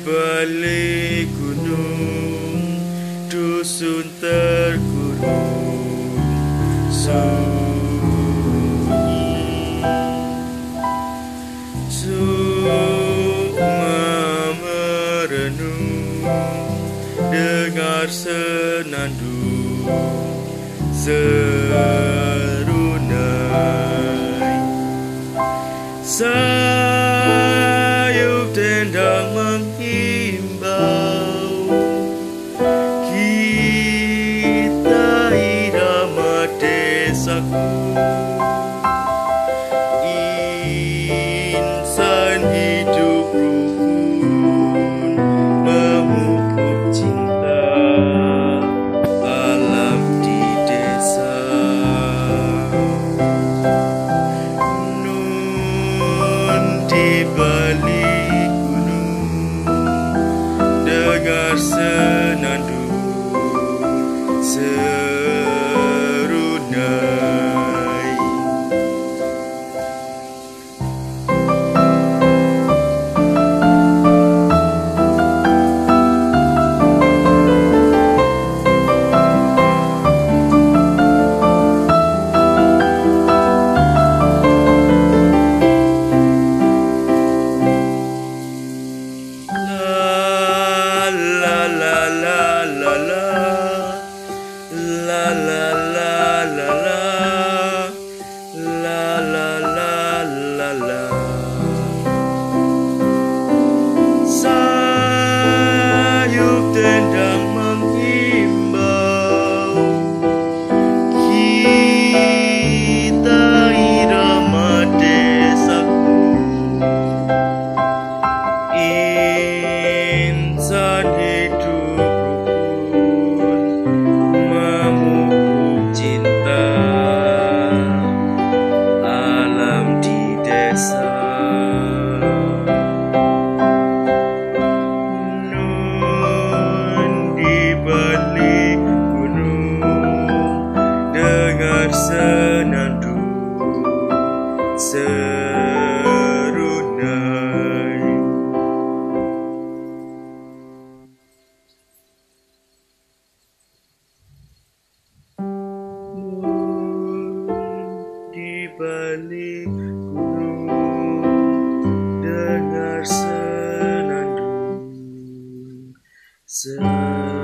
balik gunung dusun terkurung. Sunyi Suma merenung dengar senandung serunai Sa La la la la. Sayup tendang menghimbau Kita irama desaku. Insan dengar senandung serunai